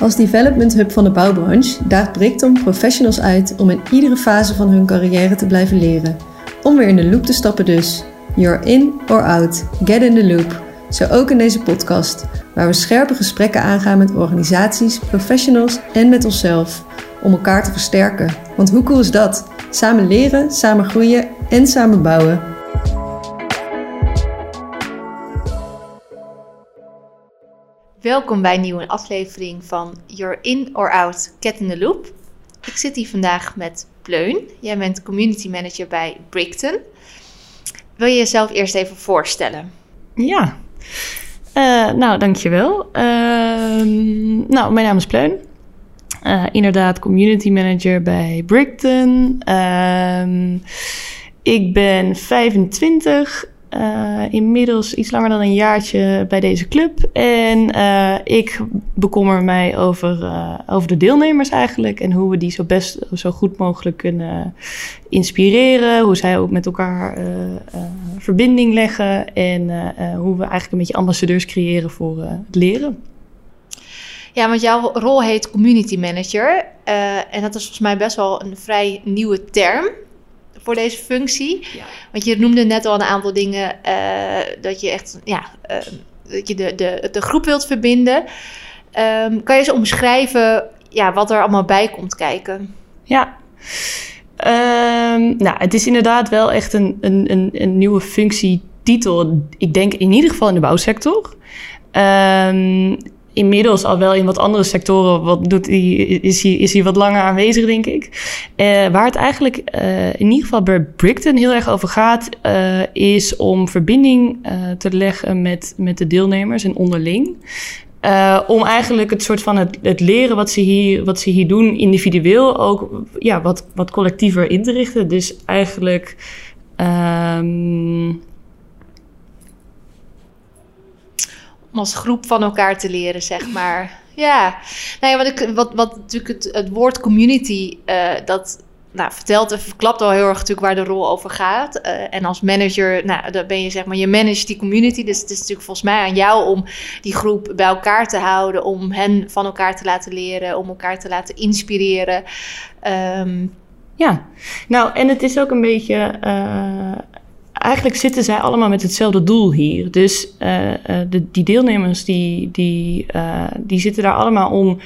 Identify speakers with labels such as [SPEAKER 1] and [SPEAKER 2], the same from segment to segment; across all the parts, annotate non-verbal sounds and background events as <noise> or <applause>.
[SPEAKER 1] Als development hub van de bouwbranche daagt Brickton professionals uit om in iedere fase van hun carrière te blijven leren. Om weer in de loop te stappen dus. You're in or out. Get in the loop. Zo ook in deze podcast, waar we scherpe gesprekken aangaan met organisaties, professionals en met onszelf. Om elkaar te versterken. Want hoe cool is dat? Samen leren, samen groeien en samen bouwen.
[SPEAKER 2] Welkom bij een nieuwe aflevering van You're In or Out Cat in the Loop. Ik zit hier vandaag met Pleun. Jij bent community manager bij Brickton. Wil je jezelf eerst even voorstellen?
[SPEAKER 3] Ja, uh, nou dankjewel. Uh, nou, mijn naam is Pleun. Uh, inderdaad, community manager bij Brickton. Ehm, ik ben 25 uh, inmiddels iets langer dan een jaartje bij deze club. En uh, ik bekommer mij over, uh, over de deelnemers eigenlijk. En hoe we die zo best zo goed mogelijk kunnen inspireren. Hoe zij ook met elkaar verbinding leggen. En hoe we eigenlijk een beetje ambassadeurs creëren voor het leren.
[SPEAKER 2] Ja, want jouw rol heet community manager. en dat is volgens mij best wel een vrij nieuwe term voor deze functie? Ja. Want je noemde net al een aantal dingen uh, dat je echt ja, uh, dat je de, de, de groep wilt verbinden. Um, kan je eens omschrijven ja, wat er allemaal bij komt kijken?
[SPEAKER 3] Ja. Um, nou, het is inderdaad wel echt een, een, een, een nieuwe functietitel. Ik denk in ieder geval in de bouwsector. Um, inmiddels al wel in wat andere sectoren wat doet hij, is, hij, is hij wat langer aanwezig, denk ik. Uh, waar het eigenlijk uh, in ieder geval bij Brickton heel erg over gaat, uh, is om verbinding te leggen met, met de deelnemers en onderling. om eigenlijk het soort van het, het, leren wat ze, hier, wat ze hier doen, individueel ook ja, wat, wat collectiever in te richten. Dus eigenlijk. Um,
[SPEAKER 2] om als groep van elkaar te leren, zeg maar. Ja, nou ja, wat, ik, wat, wat natuurlijk het, woord community, uh, dat nou, vertelt en verklapt al heel erg natuurlijk waar de rol over gaat. Uh, en als manager, nou, dan ben je zeg maar, je managt die community. Dus het is natuurlijk volgens mij aan jou om die groep bij elkaar te houden, om hen van elkaar te laten leren, om elkaar te laten inspireren. Um,
[SPEAKER 3] ja, nou, en het is ook een beetje. Uh, eigenlijk zitten zij allemaal met hetzelfde doel hier. Dus uh, de, die deelnemers die, die, uh, die zitten daar allemaal om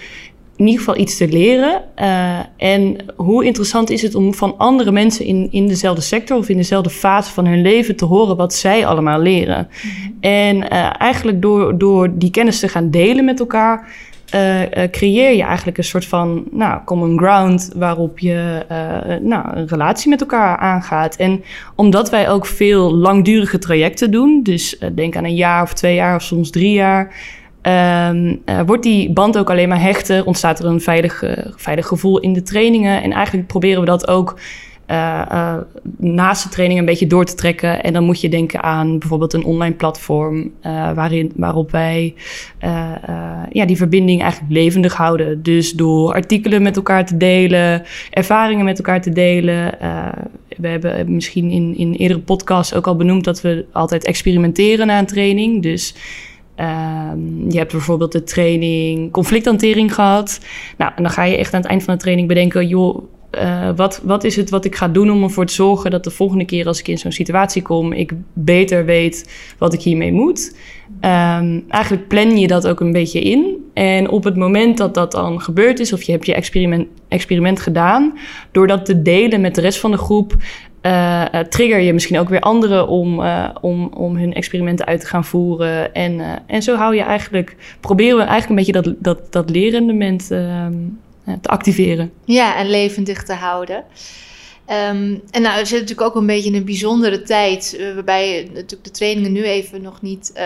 [SPEAKER 3] in ieder geval iets te leren. Uh, en hoe interessant is het om van andere mensen in, in dezelfde sector of in dezelfde fase van hun leven te horen wat zij allemaal leren. Mm-hmm. En eigenlijk door, door die kennis te gaan delen met elkaar uh, creëer je eigenlijk een soort van nou, common ground waarop je uh, nou, een relatie met elkaar aangaat. En omdat wij ook veel langdurige trajecten doen, dus denk aan een jaar of twee jaar of soms drie jaar, um, wordt die band ook alleen maar hechter, ontstaat er een veilig, veilig gevoel in de trainingen. En eigenlijk proberen we dat ook uh, uh, naast de training een beetje door te trekken. En dan moet je denken aan bijvoorbeeld een online platform uh, waarin, waarop wij ja, die verbinding eigenlijk levendig houden. Dus door artikelen met elkaar te delen, ervaringen met elkaar te delen. we hebben misschien in, in eerdere podcasts ook al benoemd dat we altijd experimenteren na een training. Dus Um, je hebt bijvoorbeeld de training conflicthantering gehad. Nou, en dan ga je echt aan het eind van de training bedenken: joh, uh, wat, wat is het wat ik ga doen om ervoor te zorgen dat de volgende keer als ik in zo'n situatie kom, ik beter weet wat ik hiermee moet. Um, eigenlijk plan je dat ook een beetje in. En op het moment dat dat dan gebeurd is, of je hebt je experiment, experiment gedaan, door dat te delen met de rest van de groep, uh, trigger je misschien ook weer anderen om, om, om hun experimenten uit te gaan voeren. En, en zo hou je eigenlijk, proberen we eigenlijk een beetje dat, dat, dat lerendement ehm, eh, te activeren.
[SPEAKER 2] Ja, en levendig te houden. Um, en nou, we zitten natuurlijk ook een beetje in een bijzondere tijd, uh, waarbij natuurlijk de trainingen nu even nog niet uh,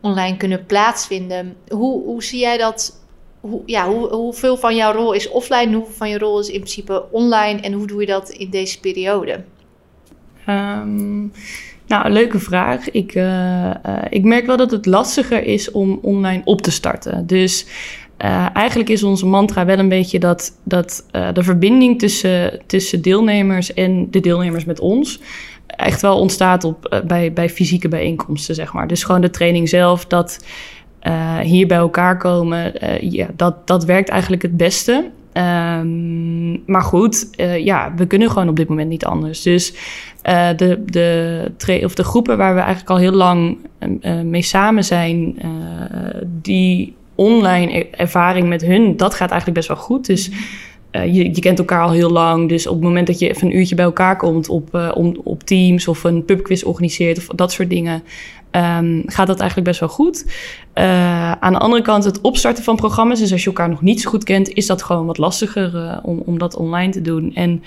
[SPEAKER 2] online kunnen plaatsvinden. Hoe, hoe zie jij dat? Hoe, ja, hoe, hoeveel van jouw rol is offline, hoeveel van je rol is in principe online en hoe doe je dat in deze periode?
[SPEAKER 3] Um, nou, leuke vraag. Ik, uh, ik merk wel dat het lastiger is om online op te starten. Dus uh, eigenlijk is onze mantra wel een beetje dat, dat uh, de verbinding tussen, tussen deelnemers en de deelnemers met ons echt wel ontstaat op, uh, bij, bij fysieke bijeenkomsten, zeg maar. Dus gewoon de training zelf, dat uh, hier bij elkaar komen, ja, dat, dat werkt eigenlijk het beste. Um, maar goed, ja, we kunnen gewoon op dit moment niet anders. Dus de, de, of de groepen waar we eigenlijk al heel lang mee samen zijn, die online ervaring met hun, dat gaat eigenlijk best wel goed. Dus uh, je, je, kent elkaar al heel lang. Dus op het moment dat je even een uurtje bij elkaar komt op, uh, om, op Teams of een pubquiz organiseert of dat soort dingen, um, gaat dat eigenlijk best wel goed. Uh, aan de andere kant, het opstarten van programma's, dus als je elkaar nog niet zo goed kent, is dat gewoon wat lastiger om, om dat online te doen. En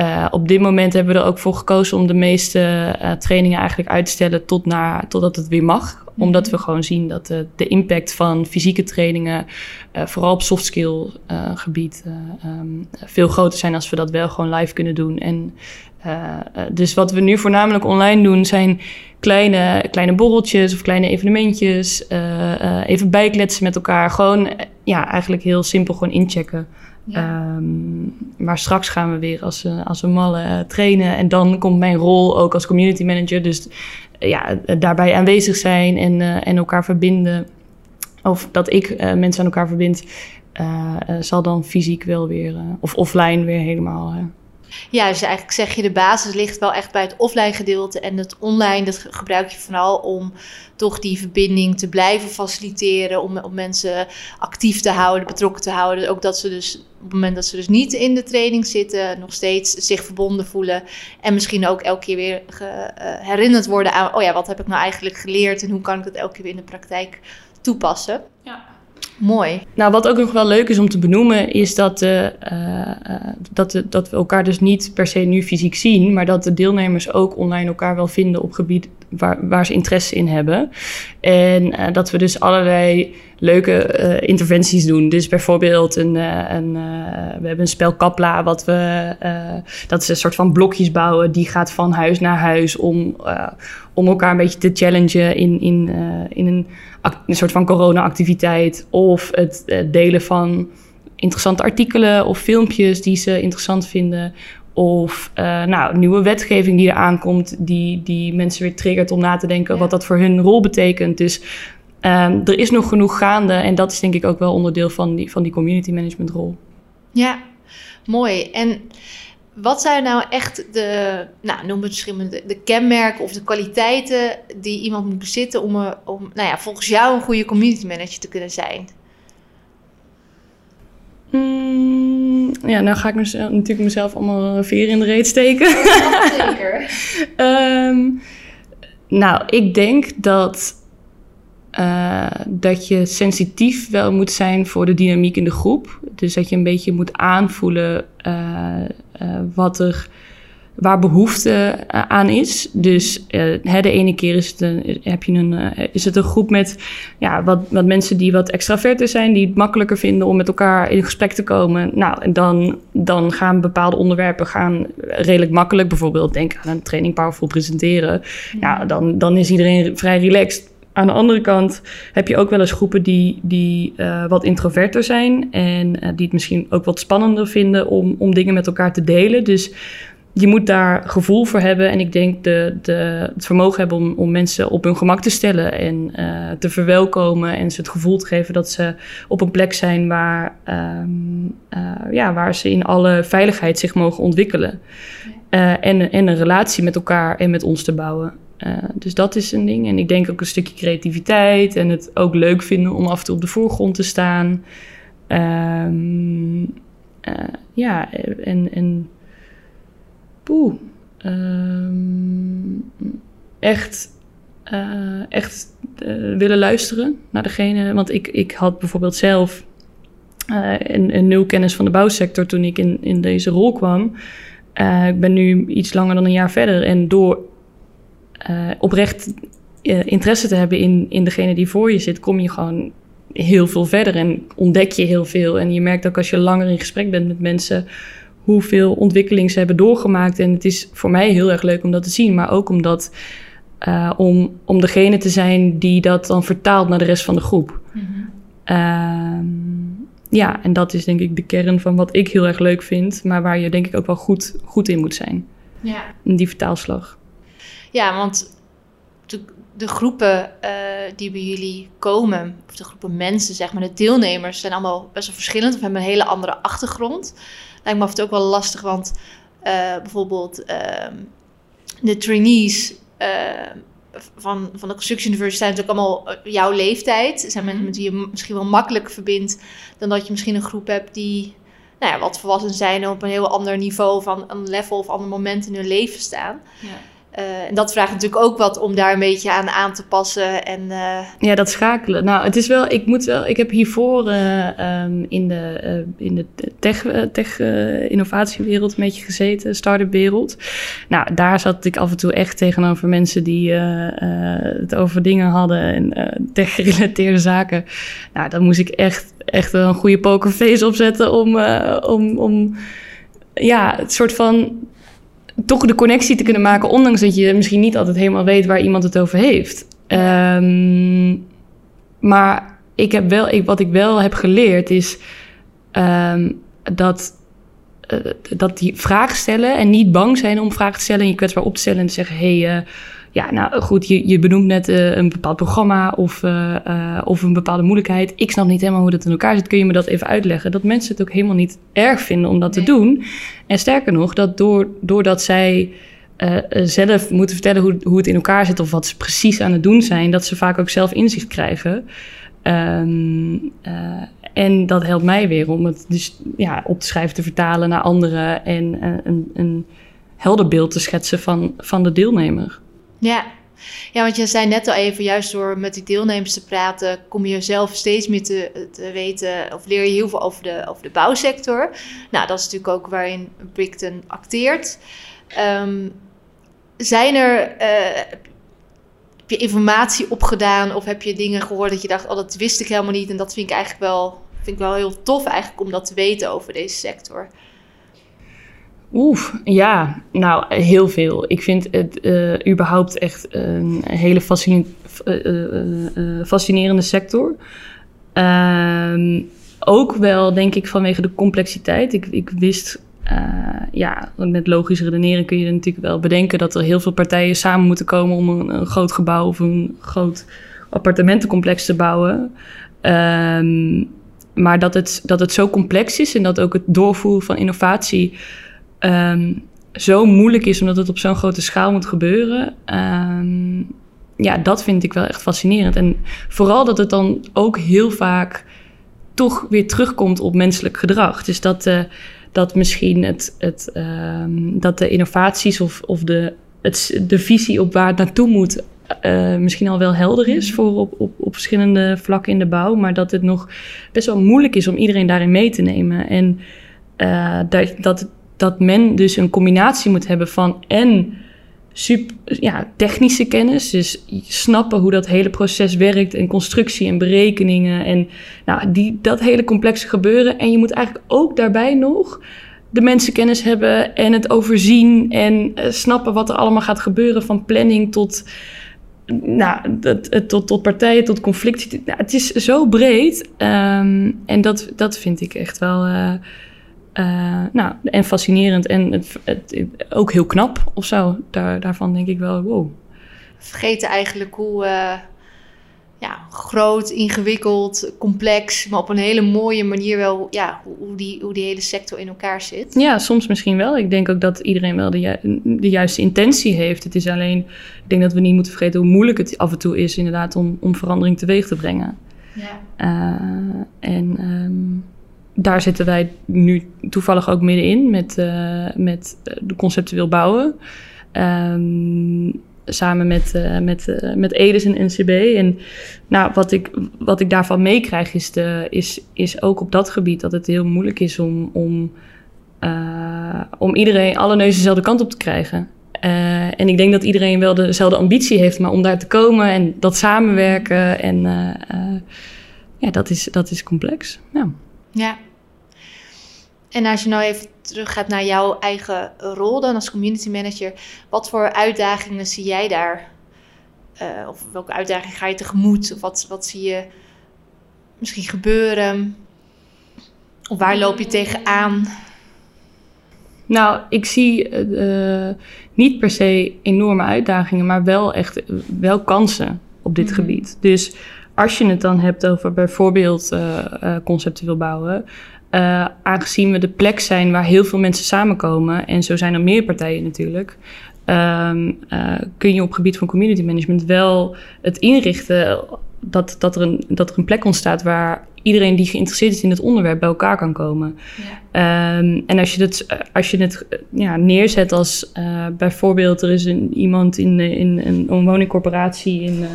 [SPEAKER 3] uh, op dit moment hebben we er ook voor gekozen om de meeste uh, trainingen eigenlijk uit te stellen tot naar, totdat het weer mag. Mhm. Omdat we gewoon zien dat de, de impact van fysieke trainingen, uh, vooral op soft skill gebied, um, veel groter zijn als we dat wel gewoon live kunnen doen. En dus wat we nu voornamelijk online doen zijn kleine, kleine borreltjes of kleine evenementjes. even bijkletsen met elkaar. Gewoon ja, eigenlijk heel simpel gewoon inchecken. Um, maar straks gaan we weer als, als een malle uh, trainen. En dan komt mijn rol ook als community manager. Dus ja, daarbij aanwezig zijn en, en elkaar verbinden. Of dat ik mensen aan elkaar verbind, zal dan fysiek wel weer, of offline weer helemaal
[SPEAKER 2] ja, dus eigenlijk zeg je de basis ligt wel echt bij het offline gedeelte. En het online, dat gebruik je vooral om toch die verbinding te blijven faciliteren. Om, om mensen actief te houden, betrokken te houden. Ook dat ze dus op het moment dat ze dus niet in de training zitten, nog steeds zich verbonden voelen. En misschien ook elke keer weer ge, uh, herinnerd worden aan: oh ja, wat heb ik nou eigenlijk geleerd en hoe kan ik dat elke keer weer in de praktijk toepassen? Ja. Mooi.
[SPEAKER 3] Nou, wat ook nog wel leuk is om te benoemen, is dat, uh, uh, dat, dat we elkaar dus niet per se nu fysiek zien, maar dat de deelnemers ook online elkaar wel vinden op gebied waar, waar ze interesse in hebben. En uh, dat we dus allerlei leuke uh, interventies doen. Dus bijvoorbeeld een, uh, een we hebben een spel Kapla, wat we, dat is een soort van blokjes bouwen. Die gaat van huis naar huis om, om elkaar een beetje te challengen in, in, in een, een soort van corona-activiteit. Of het delen van interessante artikelen of filmpjes die ze interessant vinden. Of uh, nou, nieuwe wetgeving die er aankomt, die, die mensen weer triggert om na te denken wat dat voor hun rol betekent. Dus um, er is nog genoeg gaande en dat is denk ik ook wel onderdeel van die, van die community management rol.
[SPEAKER 2] Ja, mooi. En wat zijn nou echt de, nou, noem het misschien de, de kenmerken of de kwaliteiten die iemand moet bezitten om, om nou ja, volgens jou een goede community manager te kunnen zijn?
[SPEAKER 3] Mm, ja, nou ga ik mezelf, natuurlijk mezelf allemaal veer in de reet steken. <laughs> zeker. um, nou, ik denk dat, uh, dat je sensitief wel moet zijn voor de dynamiek in de groep. Dus dat je een beetje moet aanvoelen uh, uh, wat er waar behoefte eh, aan is. Dus uh, de ene keer is het een, heb je een, uh, is het een groep met ja, wat, wat mensen die wat extraverter zijn, die het makkelijker vinden om met elkaar in gesprek te komen. Nou, en dan, dan gaan bepaalde onderwerpen gaan redelijk makkelijk. Bijvoorbeeld denk aan een training powerful presenteren. Ja, dan, dan is iedereen vrij relaxed. Aan de andere kant heb je ook wel eens groepen die, die uh, wat introverter zijn en uh, die het misschien ook wat spannender vinden om, om dingen met elkaar te delen. Dus je moet daar gevoel voor hebben. En ik denk de, de, het vermogen hebben om, om mensen op hun gemak te stellen en uh, te verwelkomen. En ze het gevoel te geven dat ze op een plek zijn waar, um, uh, ja, waar ze in alle veiligheid zich mogen ontwikkelen. Uh, en, en een relatie met elkaar en met ons te bouwen. dus dat is een ding. En ik denk ook een stukje creativiteit en het ook leuk vinden om af en toe op de voorgrond te staan. Um, ja, en. en poeh, um, echt, uh, echt uh, willen luisteren naar degene. Want ik, ik had bijvoorbeeld zelf uh, een, een nul kennis van de bouwsector toen ik in, in deze rol kwam. ik ben nu iets langer dan een jaar verder. En door oprecht interesse te hebben in, in degene die voor je zit, kom je gewoon heel veel verder en ontdek je heel veel. En je merkt ook als je langer in gesprek bent met mensen hoeveel ontwikkeling ze hebben doorgemaakt. En het is voor mij heel erg leuk om dat te zien. Maar ook omdat, uh, om, om degene te zijn die dat dan vertaalt naar de rest van de groep. Mm -hmm. uh, ja, en dat is denk ik de kern van wat ik heel erg leuk vind. Maar waar je denk ik ook wel goed, goed in moet zijn. Ja. Die vertaalslag.
[SPEAKER 2] Ja, want de groepen uh, die bij jullie komen, of de groepen mensen, zeg maar, de deelnemers, zijn allemaal best wel verschillend of hebben een hele andere achtergrond. Lijkt me af en toe ook wel lastig, want uh, bijvoorbeeld uh, de trainees van, van de Construction University zijn natuurlijk allemaal jouw leeftijd. Zijn mensen met wie je misschien wel makkelijker verbindt dan dat je misschien een groep hebt die nou ja, wat volwassen zijn op een heel ander niveau van een level of ander moment in hun leven staan. Ja. Uh, en dat vraagt natuurlijk ook wat om daar een beetje aan aan te passen. En, uh...
[SPEAKER 3] Ja, dat schakelen. Nou, het is wel, ik moet wel, ik heb hiervoor uh, um, in de, in de tech, tech innovatiewereld een beetje gezeten, start-up wereld. Nou, daar zat ik af en toe echt tegenover mensen die het over dingen hadden en tech gerelateerde zaken. Nou, dan moest ik echt, echt een goede pokerface opzetten om, om, om ja, het soort van toch de connectie te kunnen maken, ondanks dat je misschien niet altijd helemaal weet waar iemand het over heeft. Um, maar ik heb wel, ik, wat ik wel heb geleerd is um, dat, uh, dat die vraag stellen en niet bang zijn om vragen te stellen en je kwetsbaar op te stellen en te zeggen: hé, hey, uh, ja, nou goed, je, je benoemt net uh, een bepaald programma of, uh, of een bepaalde moeilijkheid. Ik snap niet helemaal hoe dat in elkaar zit. Kun je me dat even uitleggen? Dat mensen het ook helemaal niet erg vinden om dat te doen. En sterker nog, dat door, doordat zij zelf moeten vertellen hoe, hoe het in elkaar zit of wat ze precies aan het doen zijn, dat ze vaak ook zelf inzicht krijgen. Um, en dat helpt mij weer om het dus ja, op te schrijven, te vertalen naar anderen en een, een helder beeld te schetsen van, van de deelnemer.
[SPEAKER 2] Ja. ja, want je zei net al even, juist door met die deelnemers te praten, kom je zelf steeds meer te, te weten of leer je heel veel over de, over de bouwsector. Nou, dat is natuurlijk ook waarin Brickton acteert. Um, zijn er, uh, heb je informatie opgedaan of heb je dingen gehoord dat je dacht, oh dat wist ik helemaal niet en dat vind ik eigenlijk wel, vind ik wel heel tof eigenlijk om dat te weten over deze sector?
[SPEAKER 3] Oeh, ja, nou heel veel. Ik vind het uh, überhaupt echt een hele fascine uh, fascinerende sector. Uh, ook wel, denk ik, vanwege de complexiteit. Ik, ik wist, ja, met logisch redeneren kun je natuurlijk wel bedenken dat er heel veel partijen samen moeten komen om een, een groot gebouw of een groot appartementencomplex te bouwen. Ehm, maar dat het, dat het zo complex is en dat ook het doorvoeren van innovatie um, zo moeilijk is, omdat het op zo'n grote schaal moet gebeuren. Um, ja, dat vind ik wel echt fascinerend. En vooral dat het dan ook heel vaak toch weer terugkomt op menselijk gedrag. Dus dat, uh, dat misschien het, het, um, dat de innovaties of, of de, het, de visie op waar het naartoe moet. Uh, misschien al wel helder is voor op, op, op verschillende vlakken in de bouw, maar dat het nog best wel moeilijk is om iedereen daarin mee te nemen. En uh, dat, dat dat men dus een combinatie moet hebben van en super, ja, technische kennis, dus snappen hoe dat hele proces werkt en constructie en berekeningen en nou, die, dat hele complexe gebeuren. En je moet eigenlijk ook daarbij nog de mensenkennis hebben en het overzien en uh, snappen wat er allemaal gaat gebeuren van planning tot, nou, dat, tot, tot partijen, tot conflicten. Nou, het is zo breed um, en dat, dat vind ik echt wel... Uh, uh, nou, en fascinerend en het, het, ook heel knap of zo. Daar, daarvan denk ik wel, wow.
[SPEAKER 2] Vergeten eigenlijk hoe uh, ja, groot, ingewikkeld, complex, maar op een hele mooie manier wel, ja, hoe die, hoe die hele sector in elkaar zit.
[SPEAKER 3] Ja, soms misschien wel. Ik denk ook dat iedereen wel de, ju de juiste intentie heeft. Het is alleen, ik denk dat we niet moeten vergeten hoe moeilijk het af en toe is, inderdaad, om, om verandering teweeg te brengen. Ja. Uh, en um, daar zitten wij nu toevallig ook middenin met, uh, met de conceptueel bouwen. Um, samen met, uh, met, met Edes en NCB. En nou, wat, ik, wat ik daarvan meekrijg is, de, is, is ook op dat gebied dat het heel moeilijk is om, om, om iedereen alle neuzen dezelfde kant op te krijgen. en ik denk dat iedereen wel dezelfde ambitie heeft, maar om daar te komen en dat samenwerken en ja, dat is, dat is complex. Ja,
[SPEAKER 2] en als je nou even teruggaat naar jouw eigen rol dan als community manager, wat voor uitdagingen zie jij daar? Uh, of welke uitdagingen ga je tegemoet? Of wat, wat zie je misschien gebeuren? Of waar loop je tegenaan?
[SPEAKER 3] Nou, ik zie uh, niet per se enorme uitdagingen, maar wel echt wel kansen op dit mhm. gebied. Dus als je het dan hebt over bijvoorbeeld uh, conceptueel bouwen, aangezien we de plek zijn waar heel veel mensen samenkomen, en zo zijn er meer partijen natuurlijk, ehm, kun je op gebied van community management wel het inrichten dat, dat, er een, dat er een plek ontstaat waar iedereen die geïnteresseerd is in het onderwerp bij elkaar kan komen. Ja. Um, en als je het, als je het ja, neerzet als uh, bijvoorbeeld, er is een, iemand in, in, in een woningcorporatie in, uh,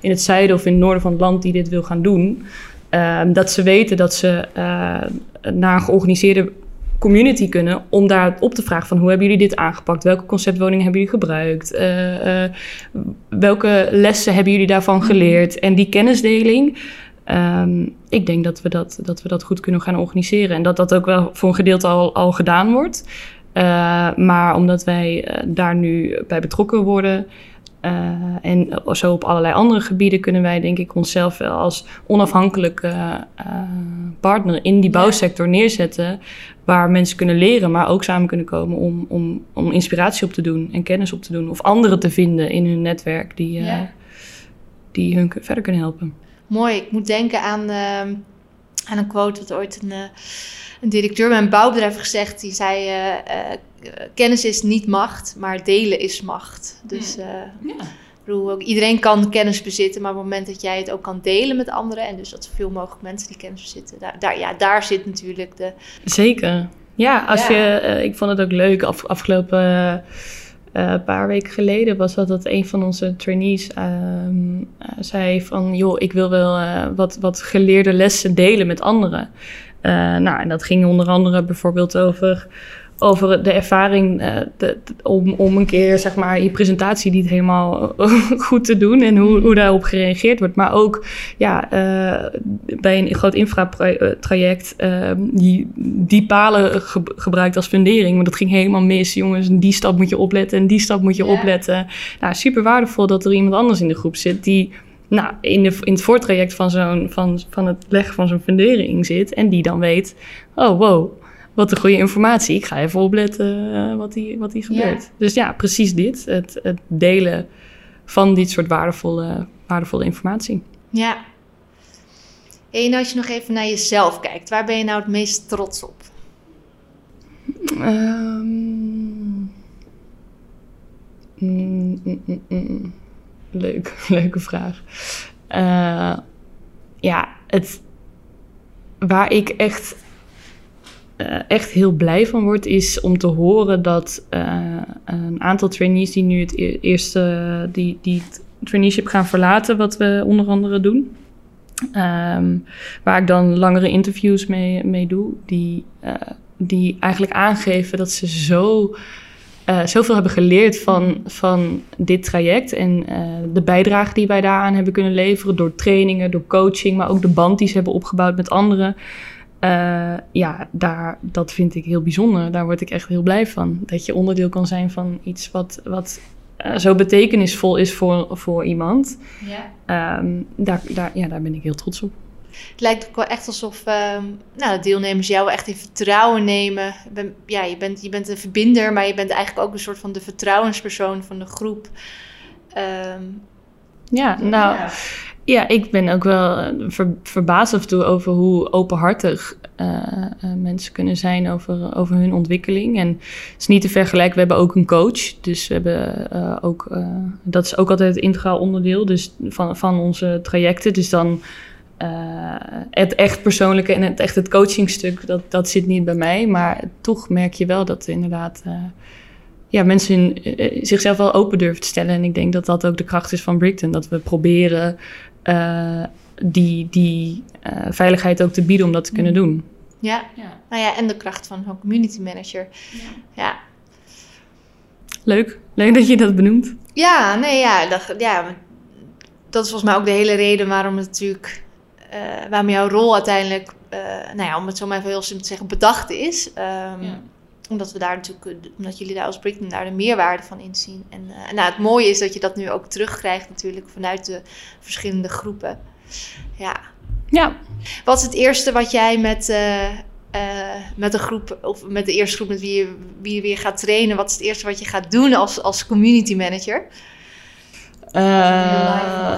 [SPEAKER 3] in het zuiden of in het noorden van het land die dit wil gaan doen. Um, dat ze weten dat ze uh, naar een georganiseerde community kunnen om daar op te vragen van hoe hebben jullie dit aangepakt? Welke conceptwoningen hebben jullie gebruikt? Uh, uh, welke lessen hebben jullie daarvan mhm. geleerd? En die kennisdeling, um, ik denk dat we dat, dat we dat goed kunnen gaan organiseren. En dat dat ook wel voor een gedeelte al, al gedaan wordt. Maar omdat wij daar nu bij betrokken worden, uh, en zo op allerlei andere gebieden kunnen wij, denk ik, onszelf wel als onafhankelijke uh, partner in die bouwsector neerzetten. Waar mensen kunnen leren, maar ook samen kunnen komen om, om, om inspiratie op te doen en kennis op te doen. Of anderen te vinden in hun netwerk die, uh, ja. die hun verder kunnen helpen.
[SPEAKER 2] Mooi. Ik moet denken aan, aan een quote dat ooit een, een directeur bij een bouwbedrijf gezegd. Die zei eh, kennis is niet macht, maar delen is macht. Dus uh, ja. bedoel, iedereen kan kennis bezitten, maar op het moment dat jij het ook kan delen met anderen, en dus dat zoveel mogelijk mensen die kennis bezitten, daar, daar, ja, daar zit natuurlijk de.
[SPEAKER 3] Zeker. Ja, als je, uh, ik vond het ook leuk, af, afgelopen uh, paar weken geleden was dat dat een van onze trainees uh, zei van... joh, ik wil wel wat, wat geleerde lessen delen met anderen. Nou, en dat ging onder andere bijvoorbeeld over over de ervaring uh, de, om, om een keer zeg maar je presentatie niet helemaal <laughs> goed te doen en hoe, hoe daarop gereageerd wordt. Maar ook ja, uh, bij een groot infratraject die, die palen ge gebruikt als fundering. Maar dat ging helemaal mis. Jongens, die stap moet je opletten en die stap moet je opletten. Nou, super waardevol dat er iemand anders in de groep zit die nou, in, de, in het voortraject van, zo'n, van, van het leggen van zo'n fundering zit. En die dan weet, oh wow, wat een goede informatie. Ik ga even opletten uh, wat hier wat die gebeurt. Dus ja, precies dit. Het, het, delen van dit soort waardevolle, waardevolle informatie.
[SPEAKER 2] Ja. En als je nog even naar jezelf kijkt, waar ben je nou het meest trots op? Um,
[SPEAKER 3] mm, mm, mm, leuk, <laughs> leuke vraag. Uh, ja, het, waar ik echt uh, echt heel blij van word, is om te horen dat uh, een aantal trainees die nu het e-, eerste, die, die traineeship gaan verlaten, wat we onder andere doen. Um, waar ik dan langere interviews mee, mee doe, die, die eigenlijk aangeven dat ze zo, zoveel hebben geleerd van, van dit traject en de bijdrage die wij daaraan hebben kunnen leveren door trainingen, door coaching, maar ook de band die ze hebben opgebouwd met anderen. Uh, ja, daar, dat vind ik heel bijzonder. Daar word ik echt heel blij van. Dat je onderdeel kan zijn van iets wat, wat uh, zo betekenisvol is voor, voor iemand. Ja. Um, daar, daar, ja, daar ben ik heel trots op.
[SPEAKER 2] Het lijkt ook wel echt alsof uh, nou, de deelnemers jou echt in vertrouwen nemen. Ben, ja, je, bent, je bent een verbinder, maar je bent eigenlijk ook een soort van de vertrouwenspersoon van de groep.
[SPEAKER 3] Um, ja, nou. Ja. Ja, ik ben ook wel eh, ver, verbaasd af en toe over hoe openhartig uh, uh, mensen kunnen zijn over, over hun ontwikkeling. En het is niet te vergelijken, we hebben ook een coach. Dus we hebben uh, ook, dat is ook altijd het integraal onderdeel dus van, van onze trajecten. Dus dan het echt persoonlijke en het echt het coachingstuk, dat, dat zit niet bij mij. Maar toch merk je wel dat inderdaad ja, mensen zichzelf wel open durven te stellen. En ik denk dat dat ook de kracht is van Brickton. Dat we proberen uh, die, die uh, veiligheid ook te bieden om dat te kunnen doen.
[SPEAKER 2] Ja, ja. nou ja, en de kracht van een community manager. Ja. ja.
[SPEAKER 3] Leuk, leuk dat je dat benoemt.
[SPEAKER 2] Ja, nee, ja dat, ja, dat is volgens mij ook de hele reden waarom het natuurlijk, waarom jouw rol uiteindelijk, nou ja, om het zo maar even heel simpel te zeggen, bedacht is. Um, ja omdat we daar natuurlijk, omdat jullie daar als Brickman daar de meerwaarde van inzien. En, uh, nou, het mooie is dat je dat nu ook terugkrijgt natuurlijk vanuit de verschillende groepen. Ja. Ja. Wat is het eerste wat jij met, uh, eh, met een groep of met de eerste groep met wie je, wie je weer gaat trainen? Wat is het eerste wat je gaat doen als, als community manager?
[SPEAKER 3] Uh,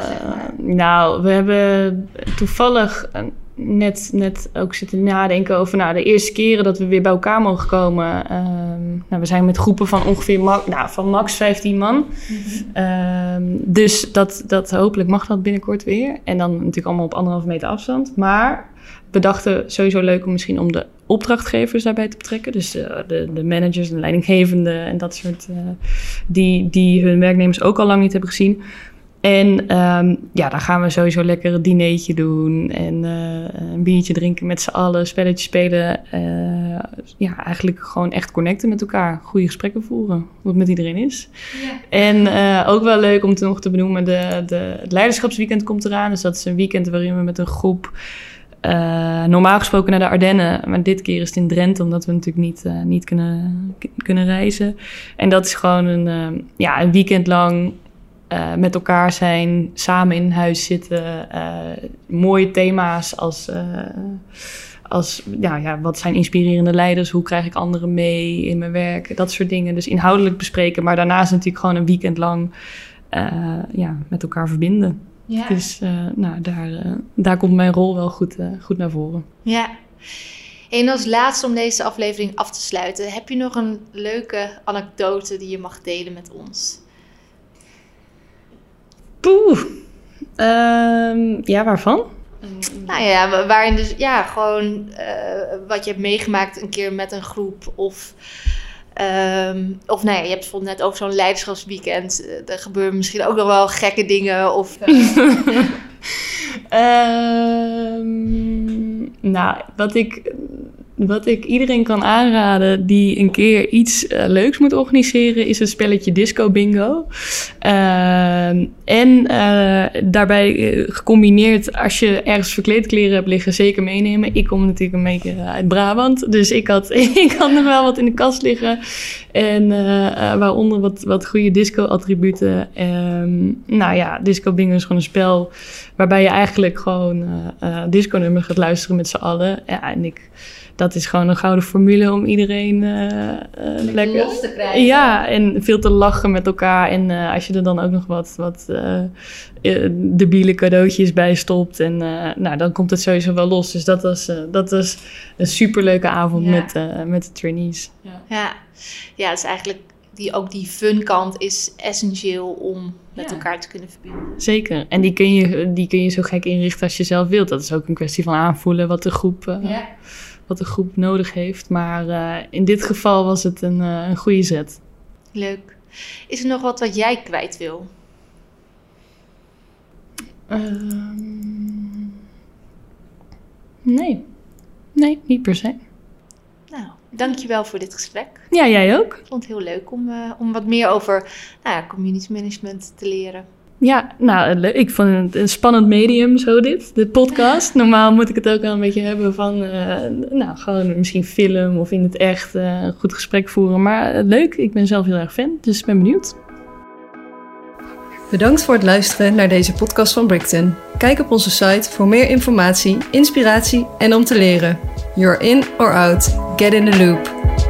[SPEAKER 3] nou, we hebben toevallig net, net ook zitten nadenken over nou, de eerste keren dat we weer bij elkaar mogen komen. Ehm, nou, we zijn met groepen van ongeveer ma nou, van max 15 man. Mhm. Ehm, dus dat, dat hopelijk mag dat binnenkort weer. En dan natuurlijk allemaal op anderhalve meter afstand. Maar we dachten sowieso leuk om misschien om de opdrachtgevers daarbij te betrekken. Dus uh, de, de managers, de leidinggevende en dat soort. Uh, die, die hun werknemers ook al lang niet hebben gezien. En um, ja, dan gaan we sowieso lekker een dinertje doen en uh, een biertje drinken met z'n allen, spelletjes spelen. Uh, ja, eigenlijk gewoon echt connecten met elkaar, goede gesprekken voeren, het met iedereen is. Ja. En uh, ook wel leuk om te nog te benoemen, de, de, het leiderschapsweekend komt eraan. Dus dat is een weekend waarin we met een groep normaal gesproken naar de Ardennen, maar dit keer is het in Drenthe, omdat we natuurlijk niet, niet kunnen, kunnen reizen. En dat is gewoon een, ja, een weekend lang met elkaar zijn, samen in huis zitten. Mooie thema's als, als ja, ja, wat zijn inspirerende leiders? Hoe krijg ik anderen mee in mijn werk? Dat soort dingen. Dus inhoudelijk bespreken, maar daarnaast natuurlijk gewoon een weekend lang ja, met elkaar verbinden. Ja. Dus nou, daar, daar komt mijn rol wel goed, goed naar voren.
[SPEAKER 2] Ja. En als laatste om deze aflevering af te sluiten, heb je nog een leuke anekdote die je mag delen met ons?
[SPEAKER 3] Poeh. Um, ja, waarvan?
[SPEAKER 2] Nou ja, waarin dus ja, gewoon wat je hebt meegemaakt een keer met een groep. Of, um, of ja, je hebt bijvoorbeeld net over zo'n leiderschapsweekend. Uh, er gebeuren misschien ook nog wel gekke dingen. Of, uh... <laughs>
[SPEAKER 3] um, <laughs> nou, wat ik wat ik iedereen kan aanraden die een keer iets uh, leuks moet organiseren, is een spelletje Disco Bingo. Uh, en uh, daarbij eh, gecombineerd, als je ergens verkleedkleren hebt liggen, zeker meenemen. Ik kom natuurlijk een beetje uit Brabant, dus ik had, <laughs> ik had nog wel wat in de kast liggen. En waaronder wat, wat goede disco-attributen. Um, nou ja, Disco Bingo is gewoon een spel waarbij je eigenlijk gewoon disco-nummers gaat luisteren met z'n allen. En ik dat is gewoon een gouden formule om iedereen uh, lekker
[SPEAKER 2] los te krijgen.
[SPEAKER 3] Ja, en veel te lachen met elkaar. En uh, als je er dan ook nog wat, wat debiele cadeautjes bij stopt. En nou, dan komt het sowieso wel los. Dus dat was, dat was een superleuke avond ja. met, met de trainees.
[SPEAKER 2] Ja, ja. ja dus eigenlijk die, ook die fun kant is essentieel om met ja. elkaar te kunnen verbinden.
[SPEAKER 3] Zeker. En die kun, je, die kun je zo gek inrichten als je zelf wilt. Dat is ook een kwestie van aanvoelen wat de groep... ja wat de groep nodig heeft. Maar uh, in dit geval was het een, uh, een goede zet.
[SPEAKER 2] Leuk. Is er nog wat wat jij kwijt wil?
[SPEAKER 3] Uh, nee. Nee, niet per se.
[SPEAKER 2] Nou, dankjewel voor dit gesprek.
[SPEAKER 3] Ja, jij ook.
[SPEAKER 2] Ik vond het heel leuk om, uh, om wat meer over nou ja, community management te leren.
[SPEAKER 3] Ja, nou, ik vond het een spannend medium, zo dit, de podcast. Normaal moet ik het ook wel een beetje hebben van, uh, nou, gewoon misschien film of in het echt uh, een goed gesprek voeren. Maar uh, leuk, ik ben zelf heel erg fan, dus ik ben benieuwd.
[SPEAKER 1] Bedankt voor het luisteren naar deze podcast van Brickton. Kijk op onze site voor meer informatie, inspiratie en om te leren. You're in or out, get in the loop.